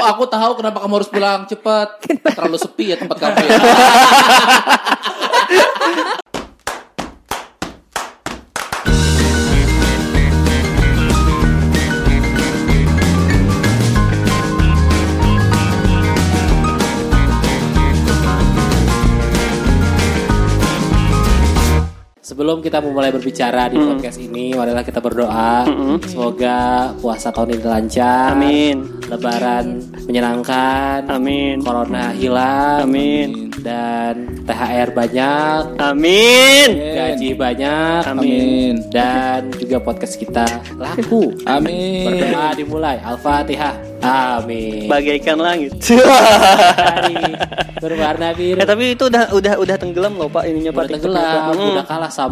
Oh, aku tahu kenapa kamu harus pulang cepat. Terlalu sepi ya tempat kamu ya. Sebelum kita memulai berbicara di podcast ini, marilah kita berdoa. Semoga puasa tahun ini lancar. Amin. Lebaran menyenangkan. Amin. Corona hilang. Amin. Dan THR banyak. Amin. Gaji banyak. Amin. Dan juga podcast kita laku. Amin. Berdoa dimulai. Al-Fatihah. Amin. Bagaikan langit. Berwarna biru. eh tapi itu udah udah udah tenggelam loh Pak ininya Pak. Udah Pak. tenggelam, Hmm. udah kalah sama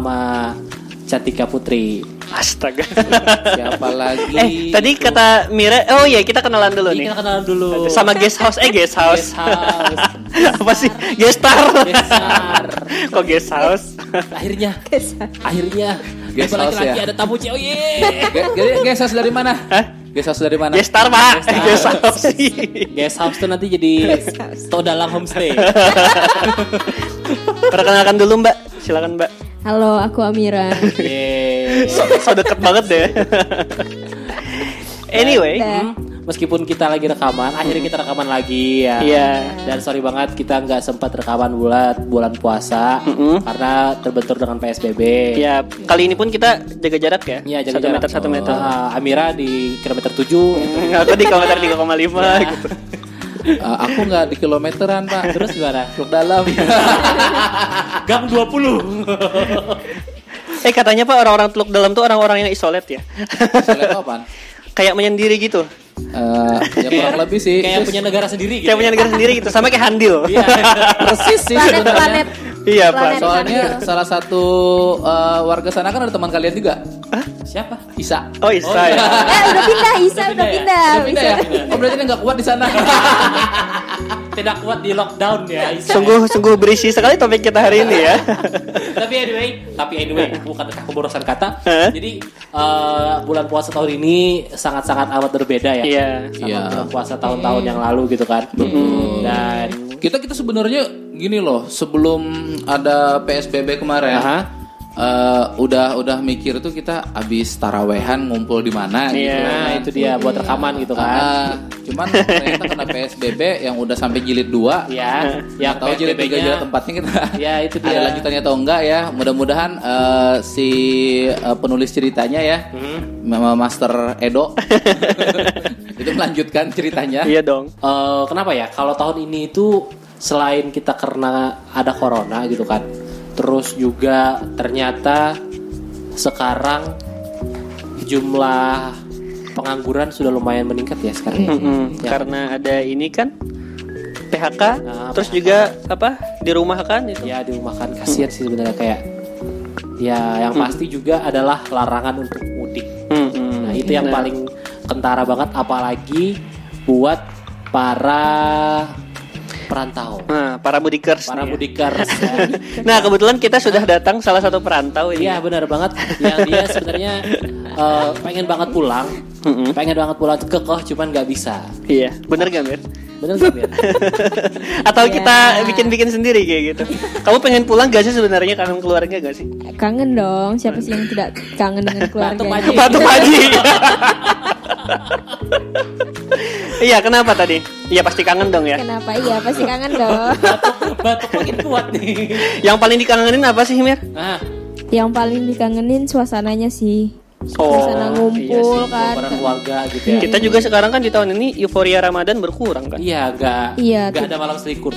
Cantika Putri. Astaga. Siapa lagi? eh tadi kata Mira, oh iya kita kenalan dulu Ini nih. kita kenalan dulu. Sama guest house, eh guest house. Guest house. Apa sih? Guest star. Guest star. Kok guest house? akhirnya, akhirnya, Guest house lagi ya? ada tamu cewek. Ge- ge- Gesas dari mana? Hah? Gesas dari mana? Guest star Pak. Guest Guest house. house. Guest house tuh nanti jadi Todalang homestay. Perkenalkan dulu Mbak. Silakan Mbak. Halo, aku Amira. Yeay. So, so deket banget deh. anyway, Dah. Meskipun kita lagi rekaman, akhirnya kita rekaman lagi ya. Iya. Dan sorry banget kita nggak sempat rekaman bulan bulan puasa Mm-mm. karena terbentur dengan PSBB. ya kali ini pun kita jaga jarak ya. Iya, jaga satu jarak. meter satu meter. Ah, Amira di kilometer 7 Aku di kilometer 3,5 Ya. gitu. Eh, aku nggak di kilometeran pak. Terus gimana? Peluk dalam. Gang 20 Eh katanya Pak orang-orang teluk dalam tuh orang-orang yang isolate ya. Soalnya apaan? Kayak menyendiri gitu. Eh, ya kurang lebih sih. Kayak punya negara sendiri gitu. Kayak punya negara sendiri gitu. Sama kayak Handil. Iya. persis sih Planet sebenarnya. planet. Iya, Pak. Planet Soalnya Handil. salah satu eh, warga sana kan ada teman kalian juga. Siapa? Isa. Oh, Isa Oh, ya. iya. Eh, udah pindah, Isa Udah udah pindah pindah. Udah pindah ya? Oh berarti dia nggak kuat di sana. Tidak kuat di lockdown ya. Sungguh sungguh berisi sekali topik kita hari ini ya. tapi anyway, tapi anyway bukan pemborosan kata. Hah? Jadi eh, bulan puasa tahun ini sangat-sangat amat berbeda ya. Iya. Sama Iya. bulan puasa tahun-tahun yang lalu gitu kan. Dan kita kita sebenarnya gini loh sebelum ada PSBB kemarin. Aha. Eh, udah udah mikir tuh kita abis tarawehan ngumpul di mana gitu. Iya. nah itu dia buat rekaman gitu kan. Ah, cuman ternyata kena PSBB yang udah sampai jilid 2 Ya, yang tahu jilid 3 jilid tempatnya kita Ya, itu ada dia. lanjutannya atau enggak ya mudah-mudahan eh, si eh, penulis ceritanya ya Hmm. Ma- Master Edo itu melanjutkan ceritanya Iya dong. Eh, kenapa ya? Kalau tahun ini itu selain kita karena ada corona gitu kan, terus juga ternyata sekarang jumlah pengangguran sudah lumayan meningkat ya sekarang. ya. Mm-mm. Ya. Karena ada ini kan PHK, Nah, terus PHK. juga apa di rumah kan itu. Ya dirumahkan kasihan sih sebenarnya kayak ya yang pasti juga adalah larangan untuk mudik. Mm-mm. Nah itu yang Nah, paling kentara banget apalagi buat para perantau, Nah, para mudikers. para ya. mudikers. ya. Nah, kebetulan kita sudah datang salah satu perantau ini. Iya benar banget. Yang dia sebenarnya eh, pengen banget pulang, pengen banget pulang ke kok, cuman nggak bisa. Iya, bener gak Mir? Bener nggak Mir? Atau Iya. kita bikin-bikin sendiri kayak gitu. Kamu pengen pulang gak sih sebenarnya kangen keluarga gak sih? Kangen dong, siapa sih yang tidak kangen dengan aja. Batu Haji. Iya, kenapa tadi? Iya pasti kangen dong ya. Kenapa? Iya, pasti kangen dong. batuk, batuk makin kuat nih. Yang paling dikangenin apa sih Mir? Nah, Yang paling dikangenin suasananya sih. Oh, Suasana iya ngumpul sih. kan. keluarga gitu ya. Kita juga sekarang kan di tahun ini euforia Ramadan berkurang kan? Iya, nggak Iya, tuh. ada malam selikur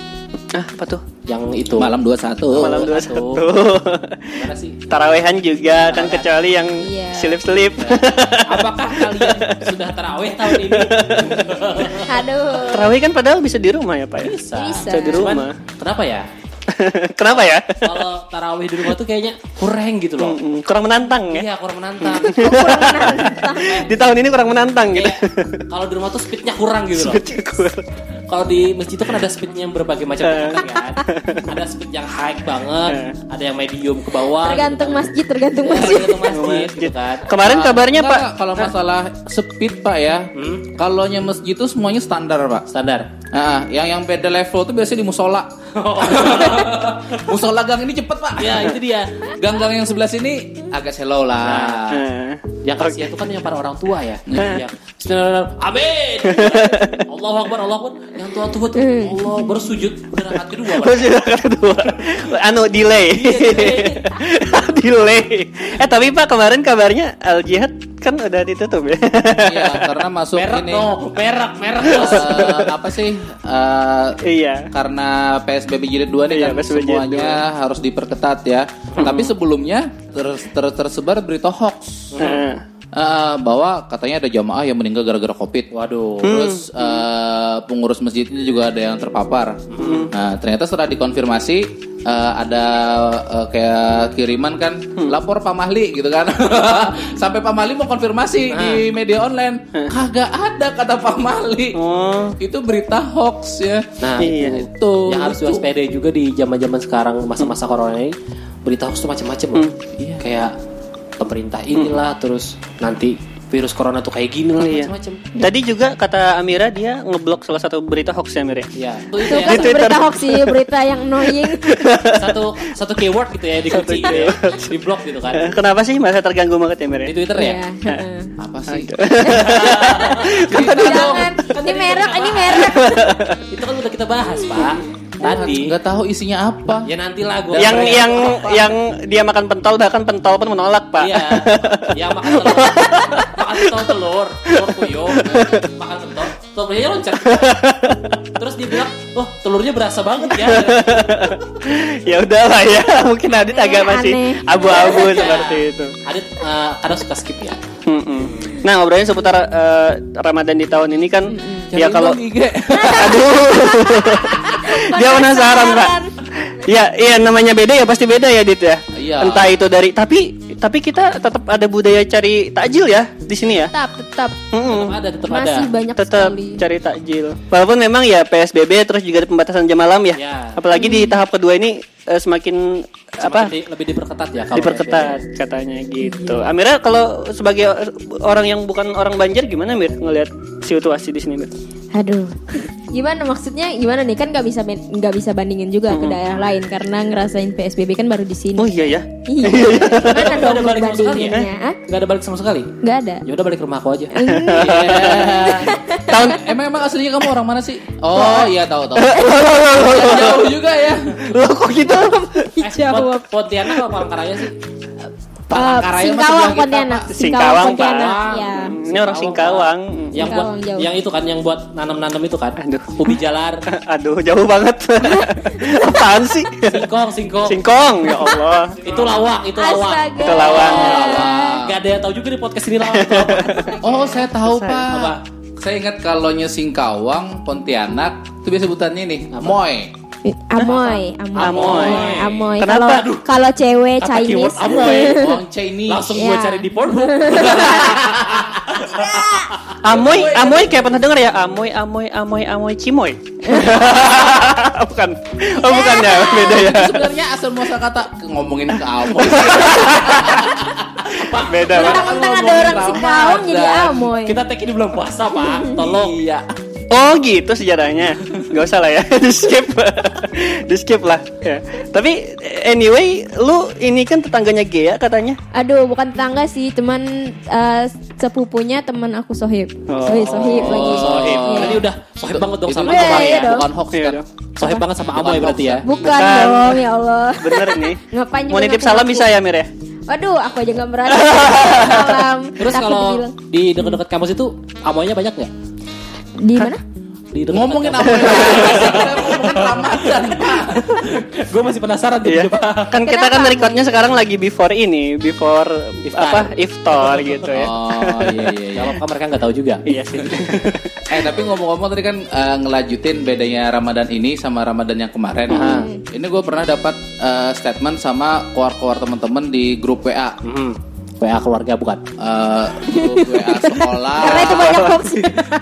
Ah, apa tuh? Yang itu. malam 21 Malam satu. 21. Gimana sih? Tarawehan juga kan kecuali yang Iya. selip-selip. Apakah kalian sudah terawih tahun ini? Aduh. Tarawih kan padahal bisa di rumah ya, Pak ya? Bisa. Bisa. Bisa di Cuman, rumah. kenapa ya? Kenapa ya? Kalau tarawih di rumah tuh kayaknya kurang gitu loh. Mm, kurang menantang ya. Iya, kurang menantang. Di tahun ini kurang menantang gitu. Kayak kalau di rumah tuh speednya kurang gitu loh. Speednya kurang. Kalau di masjid itu kan ada speednya yang berbagai macam tingkatan kan. Ada speed yang high banget, ada yang medium ke bawah. Tergantung gitu. masjid, tergantung Ya, masjid. tergantung masjid, gitu kan. Kemarin Ah, kabarnya enggak, Pak enggak, kalau masalah speed Pak ya, kalau nya masjid itu semuanya standar Pak. Standar. Ah, yang yang beda level tuh biasanya di musola. musola gang ini cepet Pak. Ya itu dia. Gang-gang yang sebelah sini agak slow lah. Eh, Yang kasihan itu kan yang para orang tua ya. Yang Bismillah, Amin. Allahu Akbar, Allahu Akbar. Yang tua-tua tuh Allah bersujud rakaat kedua. Rakaat kedua. Anu delay. delay. Eh tapi Pak kemarin kabarnya Al Jihad kan udah ditutup ya. Iya, karena masuk Merek ini no, merek, merek. eh, apa sih? eh, iya. karena PSBB jilid 2 nih Iya, kan PSBB jilid semuanya harus diperketat ya. Tapi sebelumnya ter- ter- tersebar berita hoax Eh, eh, bahwa katanya ada jamaah yang meninggal gara-gara Covid. Waduh. Terus eh, pengurus masjidnya juga ada yang terpapar. Nah, ternyata setelah dikonfirmasi eh, ada eh, kayak kiriman kan lapor Pak Mahli gitu kan. Sampai Pak Mahli mau konfirmasi di media online, kagak ada kata Pak Mahli. Oh. Itu berita hoax ya. Nah, Iya. Itu yang harus waspada juga di zaman-zaman sekarang masa-masa corona ini berita hoax tuh macam-macam loh. Iya. Kayak pemerintah inilah terus nanti virus corona tuh kayak gini lah Iya. macam-macam. Tadi juga kata Amira dia ngeblok salah satu berita hoax ya Amira. Ya, Itu ya. kan berita hoax sih, berita yang annoying. satu satu keyword gitu ya dikunci gitu ya. di blok gitu kan. Eh, Kenapa sih masa terganggu banget ya Amira? Di Twitter ya. Iya, heeh. apa sih? Jangan, ini merek, ini merek. itu kan udah kita bahas, Pak. Tadi. nggak tahu isinya apa. Ya nantilah gua yang Apa? yang yang dia makan pentol bahkan pentol pun menolak pak. Iya. Yang makan telur. makan pentol telur, telur puyuh. Makan pentol, telurnya loncat. Terus dia bilang, "Oh, telurnya berasa banget ya." ya udahlah ya mungkin Adit agak Aneh, masih abu-abu Ya. seperti itu. Adit eh, kadang suka skip ya. Mm-mm. Nah ngobrolin seputar eh, Ramadan di tahun ini kan ya Cariin kalau dong IG. aduh dia penasaran pak. Iya iya namanya beda ya pasti beda ya Dit ya. Iya. Entah itu dari tapi tapi kita tetap ada budaya cari takjil ya di sini ya. Tetap, tetap. Mm-mm. Tetap ada, tetap ada. Masih banyak tetap sekali. cari takjil. Walaupun memang ya PSBB terus juga ada pembatasan jam malam ya. Ya. Apalagi di tahap kedua ini eh, semakin apa? Semakin di- lebih diperketat ya kalau diperketat katanya gitu. Amira kalau sebagai orang yang bukan orang Banjar gimana Mir ngelihat situasi di sini Mir? Aduh. Gimana maksudnya? Gimana nih kan nggak bisa nggak bisa bandingin juga ke daerah lain karena ngerasain PSBB kan baru di sini. Oh iya ya. Iya. Gimana Nggak dong ada balik sama sekali ya? Hah? Nggak ada balik sama sekali. Nggak ada. Ya udah balik ke rumah aku aja. Tahun emang emang aslinya kamu orang mana sih? Oh iya tahu tahu. Jauh juga ya. Loh kok gitu? Eh, Pont- Pontianak apa Palangkaraya sih? Uh, Palangkaraya mah Singkawang sebelah kita, Pontianak. Singkawang, Pak. Pontianak. Ya. Ini orang Singkawang. Yang buat Singkawang jauh. yang itu kan yang buat nanam-nanam itu kan. Aduh. Ubi jalar. Aduh jauh banget. Apaan sih? Singkong, singkong. Singkong ya Allah. Itu lawak, itu lawak. Astaga. Itu lawang. Gak ada yang tahu juga di podcast ini lawak. Oh saya tahu pak. Apa? Saya ingat kalau nya Singkawang, Pontianak, itu biasa sebutannya nih, Moy. Amoy, amoy, Amoy. amoy. Kenapa? Kalau kalau cewek Chinese, amoy. Wong Chinese. Langsung Iya. gue cari di Pornhub. Amoy, amoy kayak pernah denger ya? Amoy, amoy, amoy, amoy, cimoy. bukan. Oh bukan ya, beda ya. Sebenarnya asal muasal kata ngomongin ke Amoy. Beda, Pak. mentang-mentang ada orang Singkawang jadi amoy. Kita take ini belum puasa, Pak. Tolong. Iya. Oh gitu sejarahnya Gak usah lah ya Di skip Di skip lah ya. Tapi anyway Lu ini kan tetangganya Gea katanya Aduh, bukan tetangga sih, teman eh, sepupunya teman aku Sohib. Oh. Sohib, Sohib lagi. Sohib. Iya. Berarti udah sohib banget dong Itu sama Iya, Amoy iya ya. Bukan hoax Iya kan? dong. Sohib banget sama Amoy berarti ya. Bukan, Bukan. dong, ya Allah. Bener nih Ngapain Mau nitip salam bisa ya Mir ya Waduh, aku aja nggak berani. Terus kalau di dekat-dekat kampus itu Amoynya banyak nggak? Di mana? Di dekat Ngomongin apa? Ngomongin Ramadan. Gue masih penasaran tuh. Iya. Pak. Kan kita kan recordnya sekarang lagi before ini Before Iftar. apa Iftar gitu ya Oh iya iya iya. Kalau kan mereka nggak tahu juga. Iya sih Eh tapi ngomong-ngomong tadi kan eh, ngelanjutin bedanya Ramadan ini sama Ramadan yang kemarin. Ini gue pernah dapat eh, statement sama keluar-keluar teman-teman di grup WA. Hmm. WA keluarga bukan? Eh, grup WA sekolah. Karena itu banyak hoax.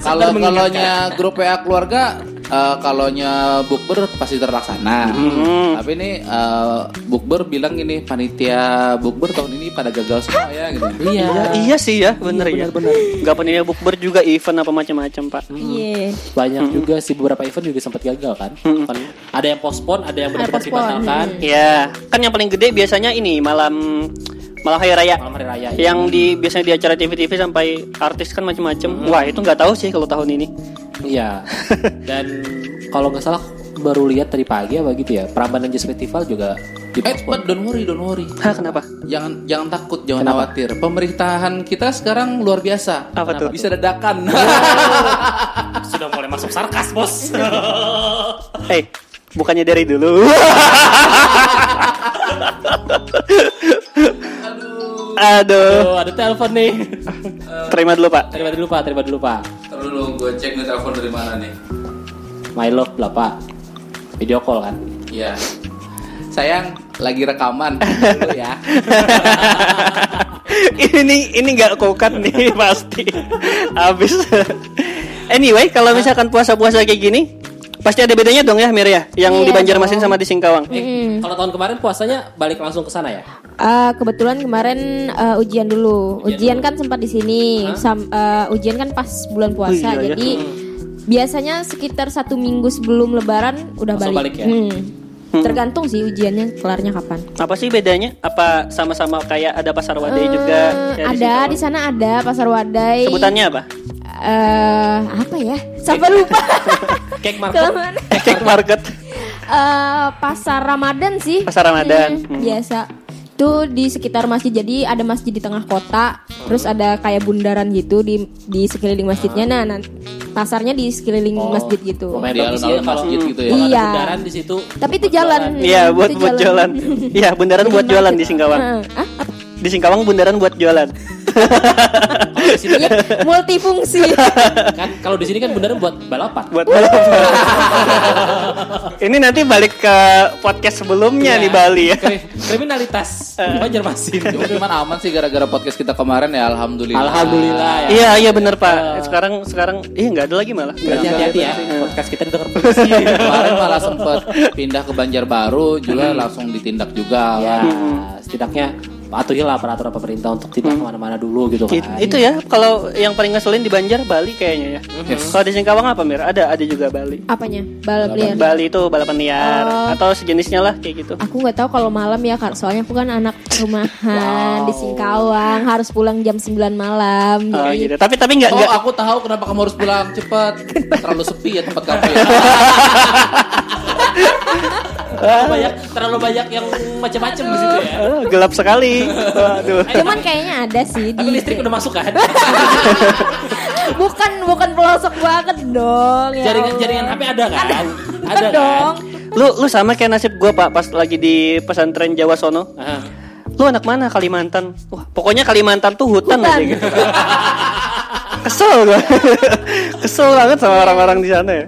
Kalau kalonya grup WA keluarga, eh, kalonya bukber pasti terlaksana. Tapi ini eh, bukber bilang ini panitia bukber tahun ini pada gagal semua ya gitu. Iya. Ya, iya sih ya, bener ya. benar-benar. Gak pernah bukber juga event apa macam-macam pak. Iya. Banyak juga sih beberapa event juga sempat gagal kan. Kan ada yang postpone, ada yang benar-benar dibatalkan. Iya, kan yang paling gede biasanya ini malam malam hari raya. Malam hari raya. Yang di biasanya di acara TV-TV sampai artis kan macam-macam. Wah itu nggak tahu sih kalau tahun ini. Iya. Dan kalau nggak salah baru lihat tadi pagi apa gitu ya. Prambanan Jazz Festival juga Eh, dipospon. but don't worry, don't worry. Hah kenapa? Jangan jangan takut, jangan Kenapa? khawatir. Pemerintahan kita sekarang luar biasa. Apa tuh? Bisa dadakan. Sudah mulai masuk sarkas, Bos. Hei, bukannya dari dulu. Aduh, Tuh, ada telepon nih. terima dulu pak. terima dulu Pak, terima dulu Pak. Terus dulu gue cek nih telepon dari mana nih. My love lah Pak. Video call kan. Iya. Sayang, lagi rekaman dulu ya. ini ini nggak kokat nih pasti. Habis. anyway, kalau misalkan puasa-puasa kayak gini, pasti ada bedanya dong ya Mir ya, yang Iya di Banjarmasin dong. sama di Singkawang. Eh, kalau tahun kemarin puasanya balik langsung ke sana ya? Eh, kebetulan kemarin eh, ujian dulu. Ujian, kan sempat di sini. Sam- eh, ujian kan pas bulan puasa. Oh, iya, ya. jadi biasanya sekitar satu minggu sebelum Lebaran udah Langsung balik. balik ya? Hmm. Tergantung sih ujiannya kelarnya kapan. Apa sih bedanya? Apa sama-sama kayak ada pasar wadai Eh, juga? ada di sana ada pasar wadai. Sebutannya apa? Eh, apa ya? Sampai lupa. Cake market. Kelamaan. Cake market. Eh, pasar Ramadan sih. Pasar Ramadan. Hmm, Hmm. Biasa. Itu di sekitar masjid. Jadi ada masjid di tengah kota, terus ada kayak bundaran gitu di di sekeliling masjidnya. Nah, nan- pasarnya di sekeliling Oh, masjid gitu. lumayan Di alun-alun masjid gitu ya. kalau ada Iya. bundaran di situ. Tapi itu jalan. Iya, buat buat jualan. Iya, bundaran buat jualan di Singkawang. Heeh. Ah, apa? Di Singkawang bundaran buat jualan. Kalau di sini kan, Multifungsi. kan kalau di sini kan bundaran buat balapan. buat Ini nanti balik ke podcast sebelumnya Iya. di Bali ya. Kri- Kriminalitas Banjarmasin. Cuma cuman aman sih gara-gara podcast kita kemarin ya alhamdulillah. Alhamdulillah ya. Iya, iya bener Pak. Sekarang sekarang iya nggak ada lagi malah. Hati-hati ya. Podcast kita didengar polisi. Kemarin malah sempet pindah ke Banjarbaru juga langsung ditindak juga. ya, setidaknya patuhilah peraturan pemerintah untuk tidak ke mana-mana dulu gitu It- kan. itu ya kalau yang paling ngeselin di Banjar Bali kayaknya ya. Kalau di Singkawang apa Mir? Ada ada juga Bali. Apanya? Balap liar. Bali itu balapan liar Oh. atau sejenisnya lah kayak gitu. Aku nggak tahu kalau malam ya kak, soalnya aku kan anak rumahan di Singkawang, harus pulang jam 9 malam. Oh, Jadi gitu. Tapi tapi nggak Oh nggak aku tahu kenapa kamu harus pulang cepet Terlalu sepi ya tempat kamu ya. terlalu banyak terlalu banyak yang macam-macam di situ ya. Eh, gelap sekali. Waduh. Cuman kayaknya ada sih Tapi di listrik udah masuk kan? bukan bukan pelosok banget dong. ya jaringan Allah. jaringan HP ada kan? Bukan Ada dong. kan? Lu lu sama kayak nasib gua Pak pas lagi di pesantren Jawa sono. Ah. Lu anak mana Kalimantan? Wah, pokoknya Kalimantan tuh hutan, Hutan. aja gitu. Kesel gua. Kesel banget sama orang-orang di sana ya.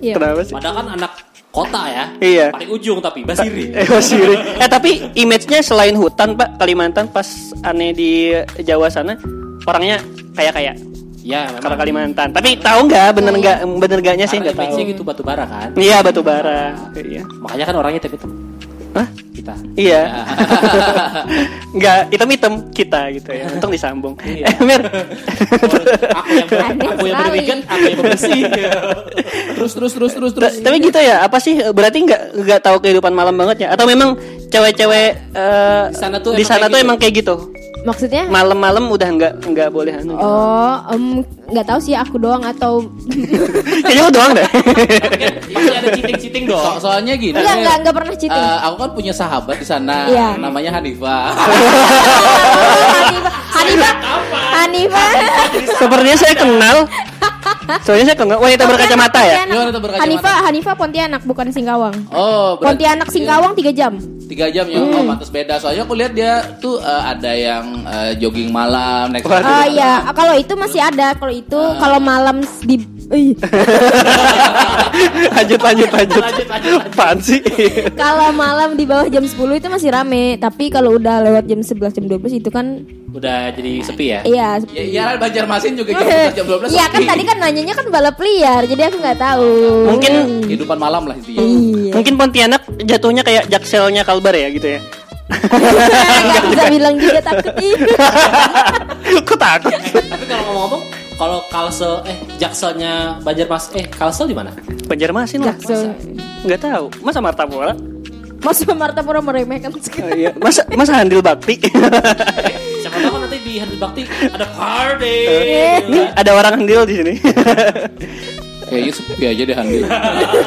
Iya. Kenapa sih? Padahal kan anak kota ya. Iya. Paling ujung tapi Basiri. Eh, Wasiri. eh tapi image-nya selain hutan Pak Kalimantan pas aneh di Jawa sana orangnya kayak kayak Ya, kalau memang. Kalimantan. Tapi tahu nggak bener nggak bener nggaknya sih nggak tahu. gitu batu bara kan. Iya batu bara. Iya. Makanya kan orangnya hitam Hah? kita. Iya. Nggak hitam-hitam kita gitu ya. Untung disambung. Iya. Eh, Mir. aku yang ber- aku yang aku yang bersih. Terus terus terus terus terus. Ta- Tapi gitu ya, apa sih berarti nggak nggak tahu kehidupan malam banget ya? Atau memang cewek-cewek eh, Di sana tuh di sana tuh gitu. emang kayak gitu. Maksudnya? Malam-malam udah nggak nggak boleh anu. Oh, em, nggak tahu sih aku doang atau Kayaknya lu doang deh. Masih ada cheating-cheating dong. So- soalnya gini. Enggak, enggak, enggak pernah cheating. eh, aku kan punya sahabat di sana, Iya. namanya Hanifah. Hanifah, Hanifah, Hanifah. Sepertinya saya kenal. Soalnya saya kenal wanita berkacamata ya. Berkacamata? Hanifah, Hanifah Pontianak bukan Singkawang. Oh, berarti Pontianak Singkawang 3 jam. Tiga jam ya, oh pantas beda. Soalnya aku lihat dia tuh eh, ada yang eh, jogging malam, naik Waduh. Oh iya, kalau itu masih ada. Kalau itu kalau malam di Ih, lanjut lanjut lanjut. Lanjut, lanjut, lanjut. Sih? Kalau malam di bawah jam 10 itu masih rame, tapi kalau udah lewat jam 11 jam 12 itu kan Udah jadi sepi ya? iya. Ya iyalah Banjarmasin juga jam 11 jam 12 Iya kan sepi. tadi kan nanyanya kan balap liar, jadi aku nggak tahu. Mungkin kehidupan malam lah intinya. Iya. mungkin Pontianak jatuhnya kayak jakselnya Kalbar ya gitu ya. Nggak bisa bilang juga takut. Kok takut? Tapi kalau ngomong-ngomong, kalau Kalsel eh Jakselnya Banjarmas eh Kalsel di mana? Banjarmasin lah. Jaksel. Nggak tahu. Masa Martapura? Mas Martapura meremehkan sekali. Oh, iya. Masa masa Handil Bakti? Siapa tahu nanti di Handil Bakti ada party. Nih ada orang Handil di sini. Kayaknya sepi aja deh Handil.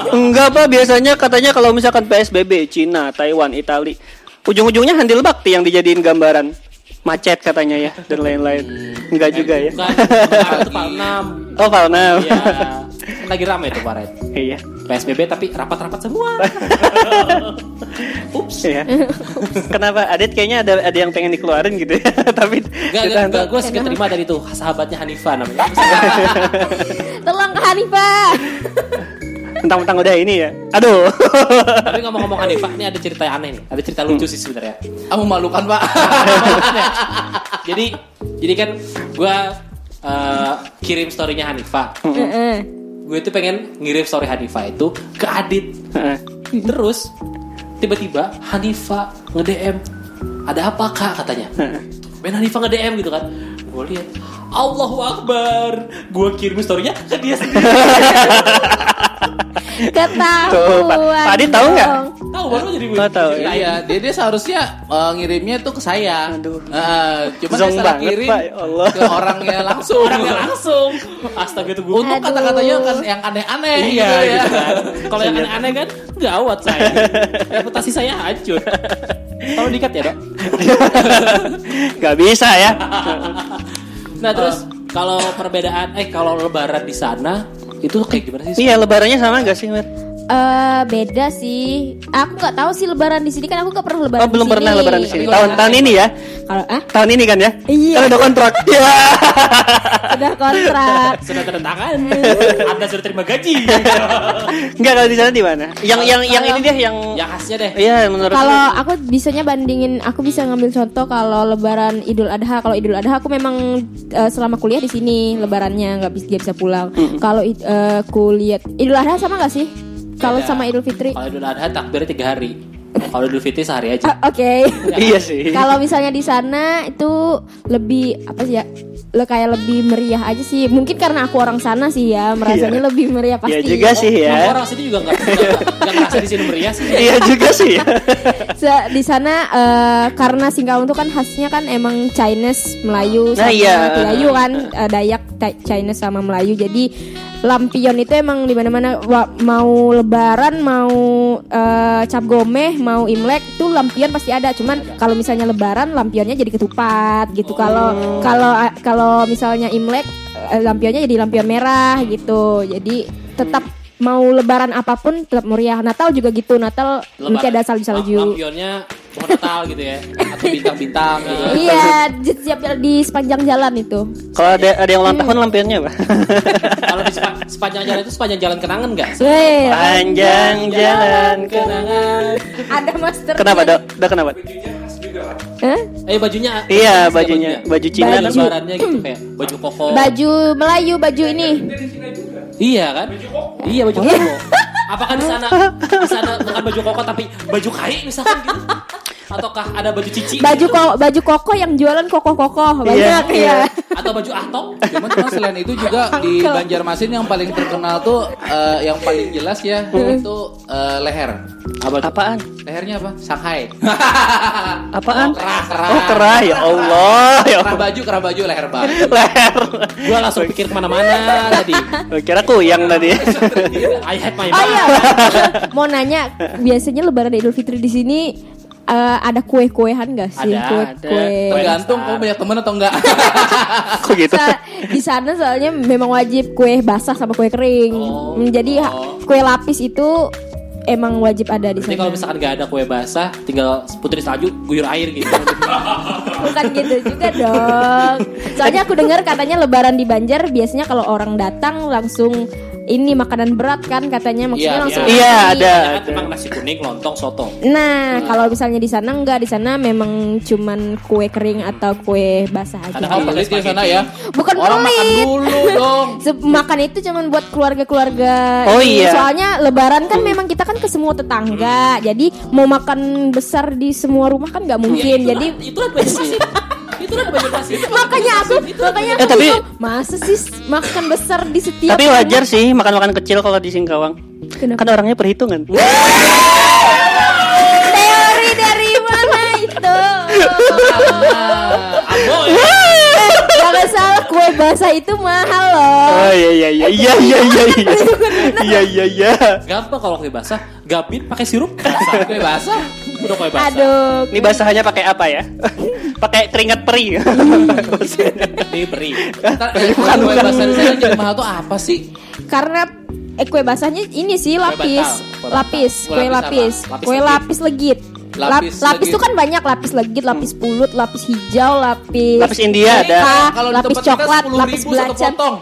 Enggak pak, biasanya katanya kalau misalkan PSBB, Cina, Taiwan, Itali, ujung-ujungnya Handil Bakti yang dijadiin gambaran macet katanya ya dan lain-lain. Enggak juga ya. Bukan, itu. Oh Palnam. Iya. Kan lagi tuh Pak Red. Iya. PSBB tapi rapat-rapat semua. Ups. Iya. Kenapa? Adit kayaknya ada ada yang pengen dikeluarin gitu ya. Tapi Gak, ditahan. gak, gak, gue suka terima dari tuh sahabatnya Hanifa namanya. Tolong ke Hanifah. Mentang-mentang udah ini ya. Aduh. Tapi ngomong-ngomong Hanifa, ini ada cerita yang aneh nih. Ada cerita lucu sih sebenarnya. Ah memalukan pak. jadi, jadi kan gue uh, kirim storynya Hanifa. Heeh. Gue tuh pengen ngirim story Hanifa itu ke Adit. Heeh. Terus tiba-tiba Hanifa nge-DM ada apa kak katanya Ben Hanifa nge-DM gitu kan gue lihat Allahu Akbar gue kirim storynya ke dia sendiri Ketahuan. Tuh, Pak. Pak Adit tahu nggak? tahu baru jadi gue Oh, tahu. Iya, dia, dia seharusnya eh, ngirimnya tuh ke saya. Aduh. Eh, cuma Zong dia salah banget, kirim Pak, ya Allah. ke orangnya langsung. orangnya langsung astaga itu gue Untuk kata-katanya kan yang aneh-aneh iya gitu ya. gitu kan kalau yang aneh-aneh kan gawat saya reputasi saya hancur kalau dikat ya dok Gak bisa ya. nah terus kalau perbedaan eh kalau lebaran di sana itu kayak gimana sih Iya, lebarannya sama gak sih, Mer? Eh, beda sih. Aku nggak tahu sih lebaran di sini kan aku nggak pernah lebaran. Oh, belum di pernah sini. lebaran di sini. Tapi Tahun kalau- tahun ini ya. Kalau ah Tahun ini kan ya? Iya. Kan udah kontrak. Ya. udah kontrak. sudah tanda tangan anda sudah terima gaji Enggak kalau di sana di mana? Yang yang yang ini deh yang yang khasnya deh Iya, menurut Kalau aku bisanya bandingin, aku bisa ngambil contoh kalau Lebaran Idul Adha. Kalau Idul Adha aku memang eh, selama kuliah di sini Lebarannya nggak bisa nggak bisa pulang. Kalau id- eh, kuliah Idul Adha sama nggak sih? Kalau sama Idul Fitri? kalau Idul Adha takbirnya tiga hari kalau Idul Fitri sehari aja Ah, Oke. Iya sih. Kalau misalnya di sana itu lebih apa sih ya? Lo kayak lebih meriah aja sih. Mungkin karena aku orang sana sih ya, merasanya Iya. lebih meriah pasti. Iya juga sih ya. orang sini juga nggak ngerasa di sini meriah sih Iya juga sih ya. Se- di sana eh, karena Singkawang itu kan khasnya kan emang Chinese Melayu Nah, sama iya. Melayu kan eh, Dayak Chinese sama Melayu jadi lampion itu emang di mana-mana. Mau Lebaran mau eh, Cap Gomeh mau Imlek tuh lampion pasti ada. Cuman kalau misalnya Lebaran lampionnya jadi ketupat gitu. Kalau kalau kalau misalnya Imlek eh, lampionnya jadi lampion merah gitu. Jadi tetap mau Lebaran apa pun tetap meriah. Natal juga gitu. Natal mungkin ada salju-salju. Lampionnya mau Natal gitu ya atau bintang-bintang gitu Iya, di, setiap- di sepanjang jalan itu. Kalau ada ada yang ulang tahun lampionnya apa? kalau di sepa- sepanjang jalan itu sepanjang jalan kenangan nggak Weh, Panjang jalan ke kenangan ada master. Kenapa, Dok? Dok kenapa? Hah? eh bajunya Iya, ya bajunya. Baju Cina Baju. kan? lebarannya gitu kayak baju koko Baju Melayu, baju ini. iya kan iya baju koko apakah di sana di sana bukan baju koko tapi baju kai misalkan gitu ataukah ada baju cici Baju ko, baju koko yang jualan koko-koko banyak Iya, ya. atau baju atok Cuman cuman selain itu juga di Banjarmasin yang paling terkenal tuh eh, yang paling jelas ya itu eh, leher. apa? Apaan? Lehernya apa? Shanghai. Apaan? Oh, kerah, kerah. Oh, kerah ya Allah. Ya Kerah baju, kerah baju, leher baju. Leher. Gua langsung pikir ke mana-mana tadi. Kira kuyang tadi. I had my Oh iya, mind. mau nanya, biasanya Lebaran Idul Fitri di sini eh, ada kue-kuehan gak sih? Ada, Kue-kue. Tergantung kamu banyak temen atau enggak. Kok gitu? Sa- di sana soalnya memang wajib kue basah sama kue kering. Oh. Hmm, Jadi ha- kue lapis itu emang wajib ada di Jadi sana. kalau misalkan gak ada kue basah, tinggal putri salju, guyur air gitu. Bukan gitu juga dong. Soalnya aku dengar katanya Lebaran di Banjar biasanya kalau orang datang langsung ini makanan berat kan katanya maksudnya Iya, langsung Iya, nasi. ada. Ya kan emang nasi kuning, lontong, soto. Nah, kalau misalnya di sana enggak, di sana memang cuman kue kering atau kue basah aja. Kadang Oh, pelit ya sana ya. Bukan Orang makan pelit. dulu dong. Makan itu cuman buat keluarga-keluarga. Oh, iya. Soalnya lebaran kan memang kita kan ke semua tetangga. Jadi mau makan besar di semua rumah kan nggak mungkin. Jadi itu banyak nasi. Itu kan banyak nasi. makanya aku makanya Eh, aku tapi- bingung, masa sih makan besar di setiap Tapi wajar sih makan-makan kecil kalau di Singkawang. Kenapa? Kan orangnya perhitungan. teori dari mana itu Aboy. jangan salah kue basah itu mahal loh Oh iya iya iya iya iya iya iya iya iya iya. Gampang kalau kue basah, gabit pakai sirup basah. Kue basah. Udah kue basah. aduh Ini basahannya pakai apa ya? Pakai keringat peri. Ntar, eh, kue basah di sana jadi mahal tuh apa sih? karena eh kue basahnya ini sih lapis batal. lapis Kue kue lapis lapis apa? Lapis kue legit. lapis legit Lap- Lapis lapis, tuh kan banyak lapis legit lapis pulut lapis hijau lapis Lapis India ada. Kalau di lapis coklat 10.000 lapis belacan potong.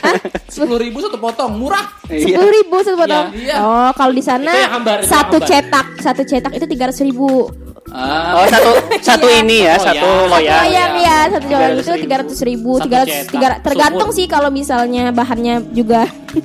Sepuluh ribu satu potong, murah. Iya. sepuluh ribu satu potong Iya. oh kalau di sana satu cetak satu cetak itu tiga ratus ribu Ah, Oh satu satu Iya. ini ya, Oh, satu ya. loyal. ayam ya satu jualan itu 300.000. tiga ratus ribu Satu tiga ratus tiga tergantung sih kalau misalnya bahannya juga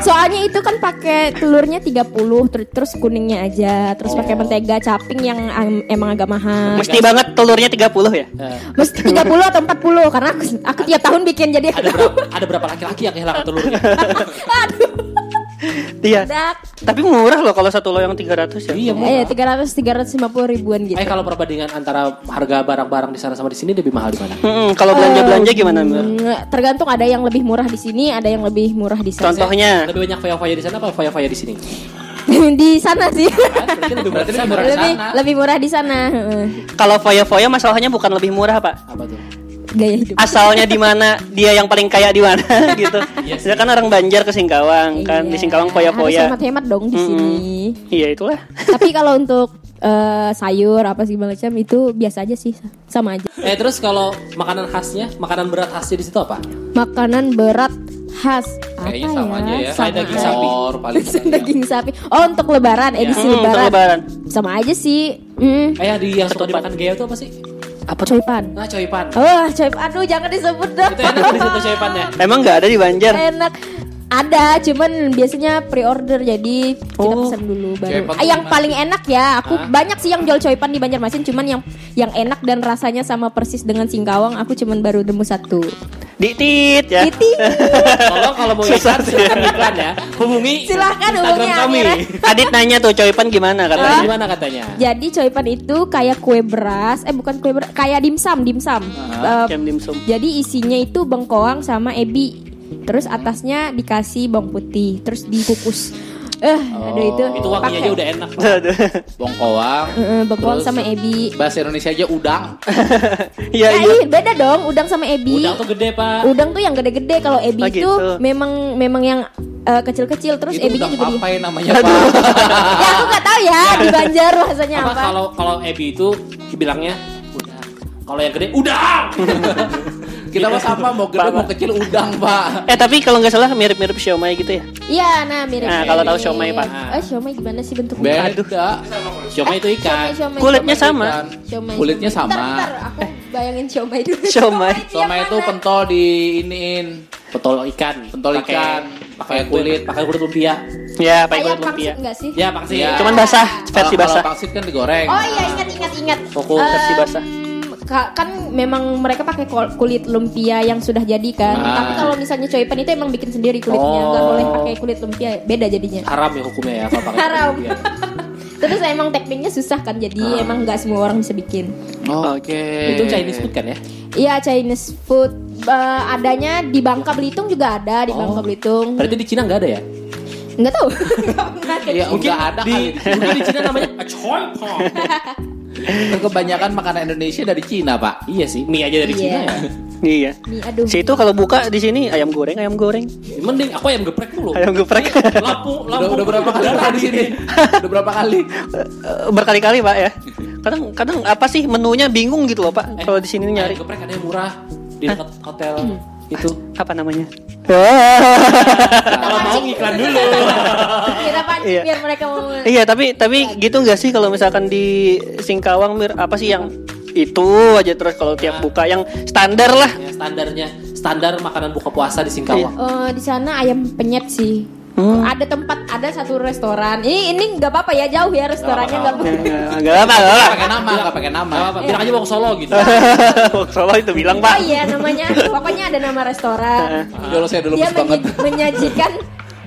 soalnya itu kan pakai telurnya 30 ter- terus kuningnya aja terus pakai mentega caping yang emang agak mahal Mesti banget telurnya 30 ya? Eh, mesti 30 atau 40 karena aku, aku tiap tahun bikin jadi ada berapa ada berapa laki-laki yang kehilangan telurnya? aduh Iya. dak Tapi murah loh kalau satu loyang 300 ya. Iya, eh 300 350 ribuan gitu Eh kalau perbandingan antara harga barang-barang di sana sama di sini lebih mahal di mana? Mm-mm, kalau belanja-belanja gimana, Mir? Hmm, tergantung ada yang lebih murah di sini ada yang lebih murah di sana Contohnya Lebih banyak foya-foya di sana apa foya-foya di sini? di sana sih? Berarti lebih murah di sana. murah lebih lebih murah di sana heeh. kalau foya-foya masalahnya bukan lebih murah, Pak. Apa tuh? Gaya hidup Asalnya di mana, dia yang paling kaya di mana gitu. Iya sih. Dia kan orang Banjar ke Singkawang kan, di Iya, Singkawang harus foya-foya. hemat-hemat dong di sini Iya, itulah. tapi kalau untuk eh, sayur apa segala macam itu biasa aja sih sama aja Eh terus kalau makanan khasnya, makanan berat khasnya di situ apa? makanan berat khas apa Kayaknya sama aja ya. Kayak daging sapi. Paling daging sapi oh untuk lebaran edisi Hmm, untuk lebaran. lebaran. sama aja sih hmm. Eh yang di yang suka dimakan gaya itu apa sih? Apa coipan Nah coipan. oh coip aduh jangan disebut dong Itu enak di situ coipannya. Emang nggak ada di Banjar? enak ada cuman biasanya pre-order jadi kita Oh. pesan dulu baru Ah, yang paling enak ya aku banyak sih yang jual coipan di Banjarmasin cuman yang yang enak dan rasanya sama persis dengan singkawang aku cuman baru nemu satu Ditit ya. Titi Tolong kalau mau iklan silahkan iklan ya. Hubungi Silahkan hubungi kami. Adit nanya tuh coipan gimana Katanya katanya? gimana katanya? Jadi coipan itu kayak kue beras, eh bukan kue beras, kayak dimsum, dimsum. Eh, Jam dimsum. jadi isinya itu bengkoang sama ebi. Terus atasnya dikasih bawang putih, terus dikukus. Eh, aduh itu. Itu wanginya aja udah enak. bongkoang. Eh, bengkoang Terus sama ebi. Bahasa Indonesia aja udang. Iya Ya, iya. iya, beda dong, udang sama ebi. Udang tuh gede pak. Udang tuh yang gede-gede, kalau ebi Oh, itu gitu. memang memang yang eh, kecil-kecil, terus Itu ebinya udang juga di. papai namanya Pak. ya aku nggak tahu ya di Banjar bahasanya Apa apa. kalau kalau ebi itu dibilangnya udang. Kalau yang gede udang. Kita mah sama mau gede mau kecil udang, Pak. Eh tapi kalau nggak salah mirip-mirip siomay gitu ya? Iya, nah mirip. Nah, kalau tahu siomay, Pak. Eh, siomay gimana sih bentuknya? Beda. Siomay itu ikan. Siomay, siomay, Kulitnya siomay. sama. Siomay, Kulitnya siomay. sama. Aku bayangin siomay dulu. Siomay. Sama itu pentol di iniin, Pentol ikan. pentol ikan, Pakai kulit. Pakai kulit lumpia. Ya, pakai kulit lumpia. pangsit enggak sih? Ya pasti. Iya. Cuman basah, versi basah. Kalau pangsit kan digoreng. Oh iya ingat ingat ingat. Em, versi basah. Ka- kan memang mereka pakai kulit lumpia yang sudah jadi kan. Ah. Tapi kalau misalnya coipan itu emang bikin sendiri kulitnya, nggak Oh. boleh pakai kulit lumpia, beda jadinya. Haram ya hukumnya ya kalau pakai Haram. lumpia. Terus emang tekniknya susah kan, jadi Ah. emang nggak semua orang bisa bikin. Oke. Itu Chinese food kan ya? Iya Chinese food Eh, adanya di Bangka Belitung juga ada di Bangka Belitung. Berarti di Cina nggak ada ya? Nggak tahu. Ya Cina. udah ada di, kali. mungkin di Cina namanya acoy pong. Kan Kebanyakan makanan Indonesia dari Cina, Pak. Iya sih, mie aja dari Iya. Cina ya. Iya. Aduh. Situ kalau buka di sini ayam goreng, ayam goreng, Mending aku ayam geprek dulu. ayam geprek. Lampu, Udah, lampu. udah berapa kali di sini? Udah berapa kali? Eh, Berkali-kali pak ya. Kadang kadang apa sih menunya bingung gitu loh pak. Eh, Kalau di sini Ayam nyari. geprek ada yang murah di dekat hotel itu. Apa namanya? Kalau mau iklan dulu. Kita pancing Iya. biar mereka mau. Iya tapi tapi gitu nggak sih kalau misalkan di Singkawang mir apa sih yang itu aja terus kalau tiap buka yang standar lah. ya, standarnya standar makanan buka puasa di Singkawang. Eh, di sana ayam penyet sih. Hmm. Ada tempat, ada satu restoran. Ini ini nggak apa-apa ya jauh ya restorannya nggak apa. Enggak apa enggak Nggak apa. pakai nama, nggak pakai nama. Apa-apa, bilang aja mau ke Solo gitu. Solo itu bilang Oh pak. iya namanya, pokoknya ada nama restoran. Dulu saya dulu Dia menyajikan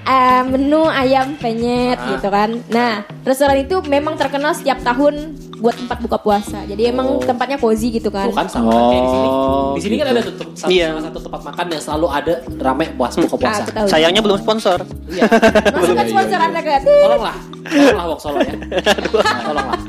eh, menu ayam penyet gitu kan. Nah restoran itu memang terkenal setiap tahun buat tempat buka puasa. Jadi emang tempatnya cozy gitu kan. Bukan sama kayak di sini. Oh, Di sini kan gitu. ada tuh satu, Iya. salah satu tempat makan yang selalu ada rame puas buka Ah, puasa. tahu. Sayangnya belum sponsor. Iya. Masukkan sponsor anda ke Tolonglah. Tolonglah Wok Solo ya. Tolonglah.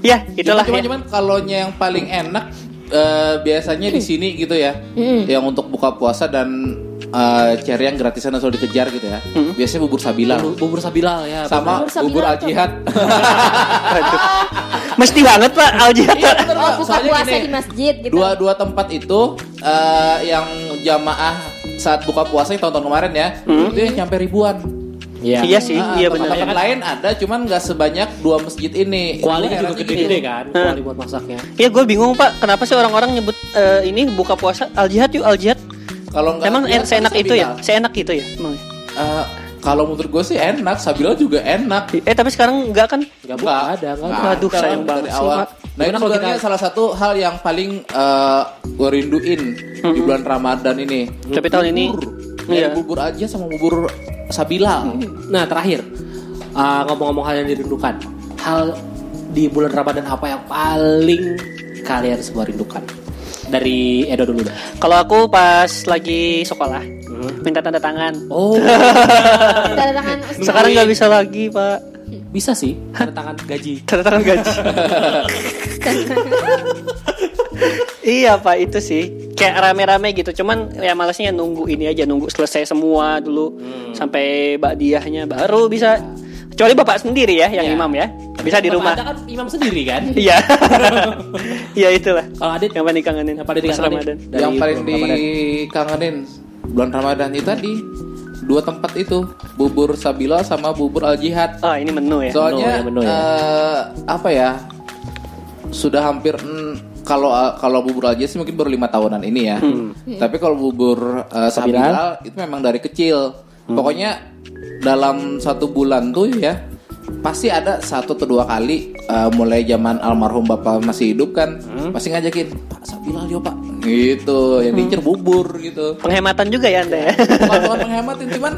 Ya itulah. Cuman ya. cuman kalau yang paling enak eh, biasanya di sini gitu ya. Yang untuk buka puasa dan eh, cari yang gratisan selalu dikejar gitu ya. Biasanya bubur sabila Bubur, bubur sabilal ya. sama Bubur al jihad. Mesti banget pak Al Jihad. Iya, Oh, buka puasa gini, di masjid gitu. dua dua tempat itu eh, yang jamaah saat buka puasa yang tahun-tahun kemarin ya, itu yang nyampe ribuan. Iya. Iya sih, iya benar. lain ada, cuman nggak sebanyak dua masjid ini. Kuali Gua juga gede-gede gitu. kan. Kuali buat masaknya. Iya gue bingung pak, kenapa sih orang-orang nyebut eh, ini buka puasa Al Jihad yuk Al Jihad? Kalau nggak Emang Al-Jihad, en- seenak kan itu ya? Seenak itu ya? Emang? Eh, kalau menurut gue sih enak, Sabila juga enak. Eh tapi sekarang enggak kan? Enggak ada, enggak ada. Aduh, sayang banget sih, awal. Pak. Nah kalau sebenarnya kita- salah satu hal yang paling eh, gue rinduin di bulan Ramadan ini. Tapi tahun ini. Iya. Bubur aja sama bubur Sabila. Nah terakhir uh, ngomong-ngomong hal yang dirindukan, hal di bulan Ramadan apa yang paling kalian semua rindukan? Dari Edo dulu dah. kalau aku pas lagi sekolah minta tanda tangan. Oh, Tanda tangan Ustaz. Sekarang nggak bisa lagi pak. bisa sih tanda tangan gaji. Tanda tangan gaji. iya pak itu sih kayak rame-rame gitu. Cuman ya malasnya nunggu ini aja nunggu selesai semua dulu sampai bakdiahnya baru bisa. Kecuali bapak sendiri ya yang Iya. imam ya. Bisa di rumah. Kan imam sendiri kan? Iya. Iya itulah. Kalau Adit Yang paling kangenin. Yang paling pas dikangenin. Ramadan. Dari yang paling dikangenin bulan Ramadan itu tadi dua tempat itu bubur Sabila sama bubur Al Jihad. Oh ini menu ya. Soalnya ya, menu ya. eh, apa ya sudah hampir mm, kalau kalau bubur Al Jihad sih mungkin baru lima tahunan ini ya. Tapi kalau bubur eh, Sabila itu memang dari kecil. Pokoknya dalam satu bulan tuh ya pasti ada satu atau dua kali eh, mulai zaman almarhum bapak masih hidup kan pasti ngajakin Pak Sabila yo Pak gitu yang diincer bubur gitu Penghematan juga ya anda ya. bukan bukan menghematin cuman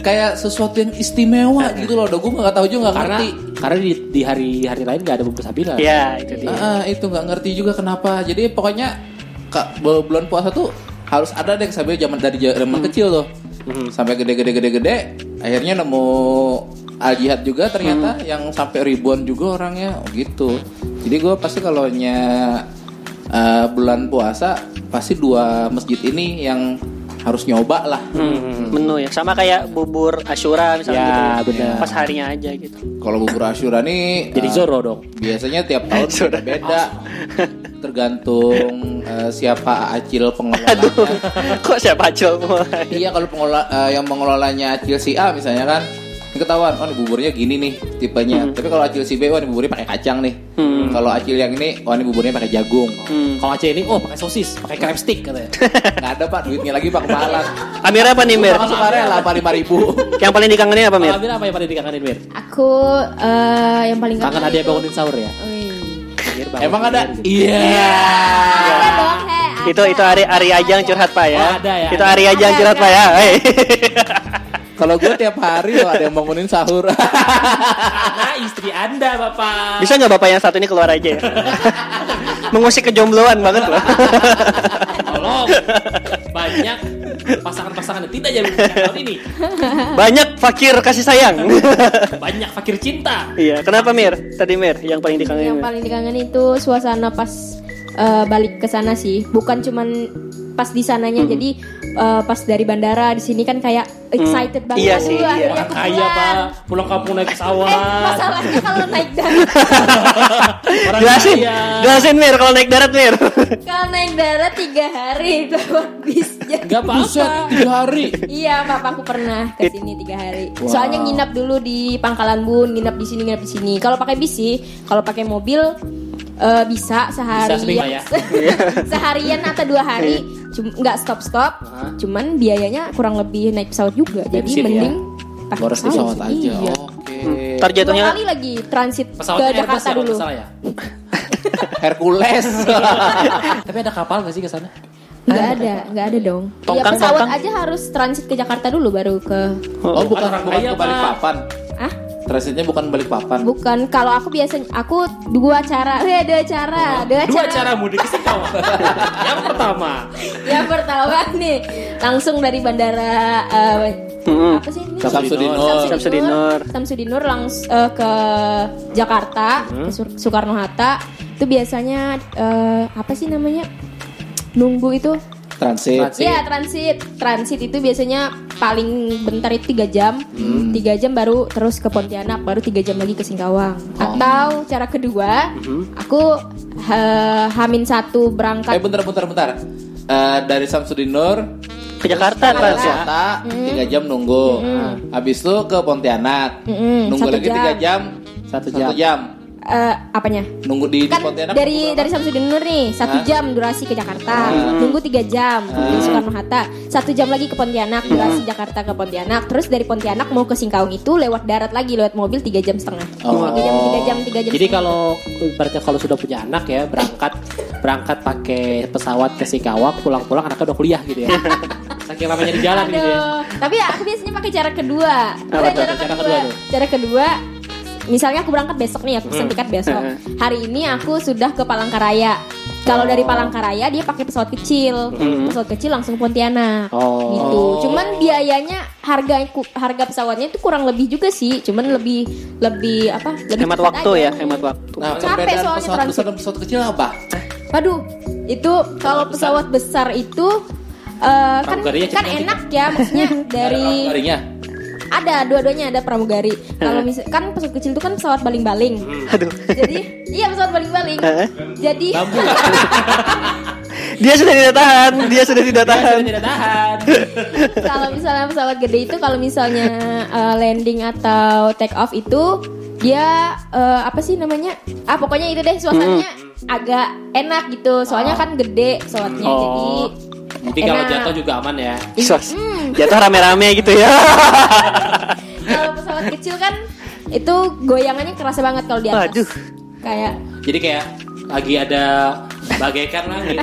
kayak sesuatu yang istimewa gitu loh. Gue nggak tahu juga nggak karena ngerti. karena di, di hari hari lain nggak ada bubur sabila. Iya itu dia. Ah, itu nggak ngerti juga kenapa. Jadi pokoknya kak bulan puasa tuh harus ada deh sampai zaman dari zaman kecil tuh sampai gede-gede gede-gede. Akhirnya nemu al jihad juga ternyata yang sampai ribuan juga orangnya oh, gitu. Jadi gue pasti kalau nya eh, bulan puasa pasti dua masjid ini yang harus nyoba lah. Hmm, menu ya sama kayak bubur asyura misalnya Ya, gitu. benar. Pas harinya aja gitu. Kalau bubur Asyura nih Jadi eh, Zoro dong. Biasanya tiap tahun beda-beda. Tergantung eh, siapa acil pengelolanya. Kok siapa acil mulai? iya kalau pengelola eh, yang mengelolanya acil si A misalnya kan ini ketahuan oh ini buburnya gini nih tipenya. Tapi kalau acil si B oh ini buburnya pakai kacang nih. Kalau acil yang ini oh ini buburnya pakai jagung. Hmm. Kalau Aceh ini oh pakai sosis, pakai crab stick katanya. Nggak ada pak duitnya lagi pak kemahalan. Amir apa nih Mir? Masuk area lah lima ribu. Yang paling dikangenin apa Mir? Amir apa yang paling dikangenin Mir? Aku eh, yang paling Kangen kangen ada yang bangunin sahur ya? Emang ada? Iya. Ada. Itu itu Ari Ari Ajang curhat Pak ya. Oh, ada ya, Itu ada. Ari Ajang Ada, curhat ada. Pak ya. Kalau gue tiap hari loh ada yang bangunin sahur. Karena istri anda bapak. Bisa nggak Bapak yang satu ini keluar aja ya? Mengusik kejombloan banget loh. Tolong. Banyak pasangan-pasangan yang tidak jadi tahun ini. Banyak fakir kasih sayang. Banyak fakir cinta. iya, kenapa Mir? Tadi Mir yang paling dikangenin. Yang paling dikangen itu suasana pas eh, balik ke sana sih. Bukan cuman pas di sananya jadi eh, pas dari bandara di sini kan kayak excited banget. Iya sih, iya. akhirnya aku Kaya pak, pulang kampung naik Eh, pesawat. masalahnya kalau naik darat, Orang Jelasin, kaya. jelasin Mir kalau naik darat Mir. kalau naik darat tiga hari lewat bisnya. Gak apa-apa. tiga hari. Iya, papaku pernah ke sini tiga hari. Soalnya nginap dulu di Pangkalan Bun, nginap di sini, nginap di sini. Kalau pakai bis sih, kalau pakai mobil eh, bisa sehari, Bisa ya? seharian atau dua hari, nggak stop stop. Cuman biayanya kurang lebih naik pesawat juga. Jadi Bensin ya? mending pakai Boros di pesawat sih. aja. Iya. Oke. Ntar Dua jatuhnya kali lagi transit Pesawatnya ke Jakarta ya dulu. nggak ya. Hercules. Tapi ada kapal gak sih ke sana? Nggak ada, nggak ada dong. Ya Tongkang, pesawat tongkang. aja harus transit ke Jakarta dulu baru ke. oh, bukan bukan ke Balikpapan. Ah, Transitnya bukan Balikpapan. bukan. Kalau aku biasanya aku dua cara, eh dua cara, dua, Dua cara. cara mudik ke Singkawang. Yang pertama, Yang pertama nih langsung dari bandara eh, Mm-mm. apa sih ini? Samsudinur. Samsudinur. Samsudinur langsung eh, ke Jakarta ke Sur- Soekarno Hatta itu biasanya eh, apa sih namanya nunggu itu Transit. Transit. Iya transit transit itu biasanya paling bentar itu tiga jam tiga jam baru terus ke Pontianak baru tiga jam lagi ke Singkawang atau cara kedua aku eh, hamin satu Eh berangkat bentar bentar bentar. Eh, dari Samsudinur Ke Jakarta ke kan ya. Jakarta tiga jam nunggu. Habis itu ke Pontianak. Mm-mm, Nunggu satu lagi jam. tiga jam. Satu Satu jam. Eh, apanya Nunggu di, di kan Pontianak. dari dari Samsudinur nih satu Hah? jam durasi ke Jakarta nunggu tiga jam di Soekarno Hatta satu jam lagi ke Pontianak durasi Jakarta ke Pontianak terus dari Pontianak mau ke Singkawang itu lewat darat lagi lewat mobil tiga jam setengah Oh. tiga jam tiga jam tiga jam Jadi setengah. kalau ibaratnya kalau sudah punya anak ya berangkat berangkat pakai pesawat ke Singkawang pulang-pulang anaknya udah kuliah gitu ya. Saking lamanya di jalan gitu ya. Tapi ya aku biasanya pakai cara kedua. Apa tuh? cara, Cara kedua. kedua tuh? Cara kedua, misalnya aku berangkat besok nih, aku pesen tiket besok. Hari ini aku sudah ke Palangkaraya. Kalau dari Palangkaraya dia pakai pesawat kecil, pesawat kecil langsung Pontianak. Oh. Gitu. Cuman biayanya harga harga pesawatnya itu kurang lebih juga sih. Cuman lebih lebih apa? Lebih Hemat waktu aja. ya, hemat waktu. Nah, Capek soalnya pesawat transit. besar dan pesawat kecil apa? Waduh, itu kalau pesawat besar itu eh, kan kan enak ya maksudnya dari Harinya. Ada dua-duanya ada pramugari. Kalau misal kan pesawat kecil itu kan pesawat baling-baling. Aduh. Jadi iya pesawat baling-baling. Jadi Dia sudah tidak tahan, dia sudah tidak tahan. Sudah tidak tahan. kalau misalnya pesawat gede itu kalau misalnya eh, landing atau take off itu dia eh, apa sih namanya? Ah pokoknya itu deh suasananya agak enak gitu. Soalnya kan gede pesawatnya Oh. jadi Jadi kalau enak. jatuh juga aman ya. Sos. Jatuh rame-rame gitu ya. kalau pesawat kecil kan itu goyangannya kerasa banget kalau di atas. Waduh. Kayak Jadi kayak lagi ada bagaikan langit.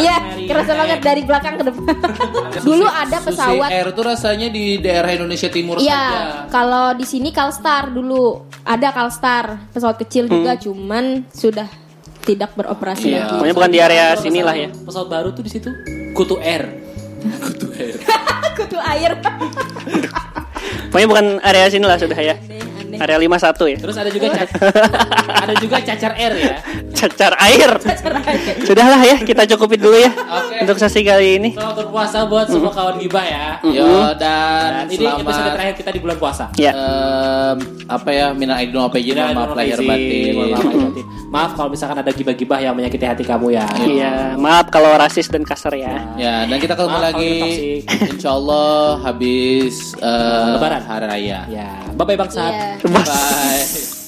iya, kerasa banget dari belakang ke depan. Dulu ada Susi pesawat Air itu rasanya di daerah Indonesia Timur Iya, saja. kalau di sini Kalstar dulu ada Kalstar pesawat kecil juga, cuman sudah tidak beroperasi Iya. lagi. Pokoknya bukan di area sinilah ya. Pesawat baru tuh di situ. Kutu Air. Kutu Air. Kutu air. Pokoknya bukan area sinilah sudah ya. Aneh. Area 51 ya. Terus ada juga ca- ada juga cacar air ya. Cacar air. Sudahlah ya, kita cukupin dulu ya. Oke. Untuk sesi kali ini. Selamat berpuasa buat semua kawan gibah ya. Yo dan, Dan ini episode selamat terakhir kita di bulan puasa. Ya. apa ya minal aidin wal faizin Ya, maaf lahir batin. maaf lahir batin. Maaf kalau misalkan ada gibah-gibah yang menyakiti hati kamu ya. Iya, maaf kalau rasis dan kasar ya. Ya, dan kita ketemu Maaf lagi toksik. insya Allah habis eh, Lebaran. hari raya. Ya, bye bye Bang Sat. Iya. Bos. Bye.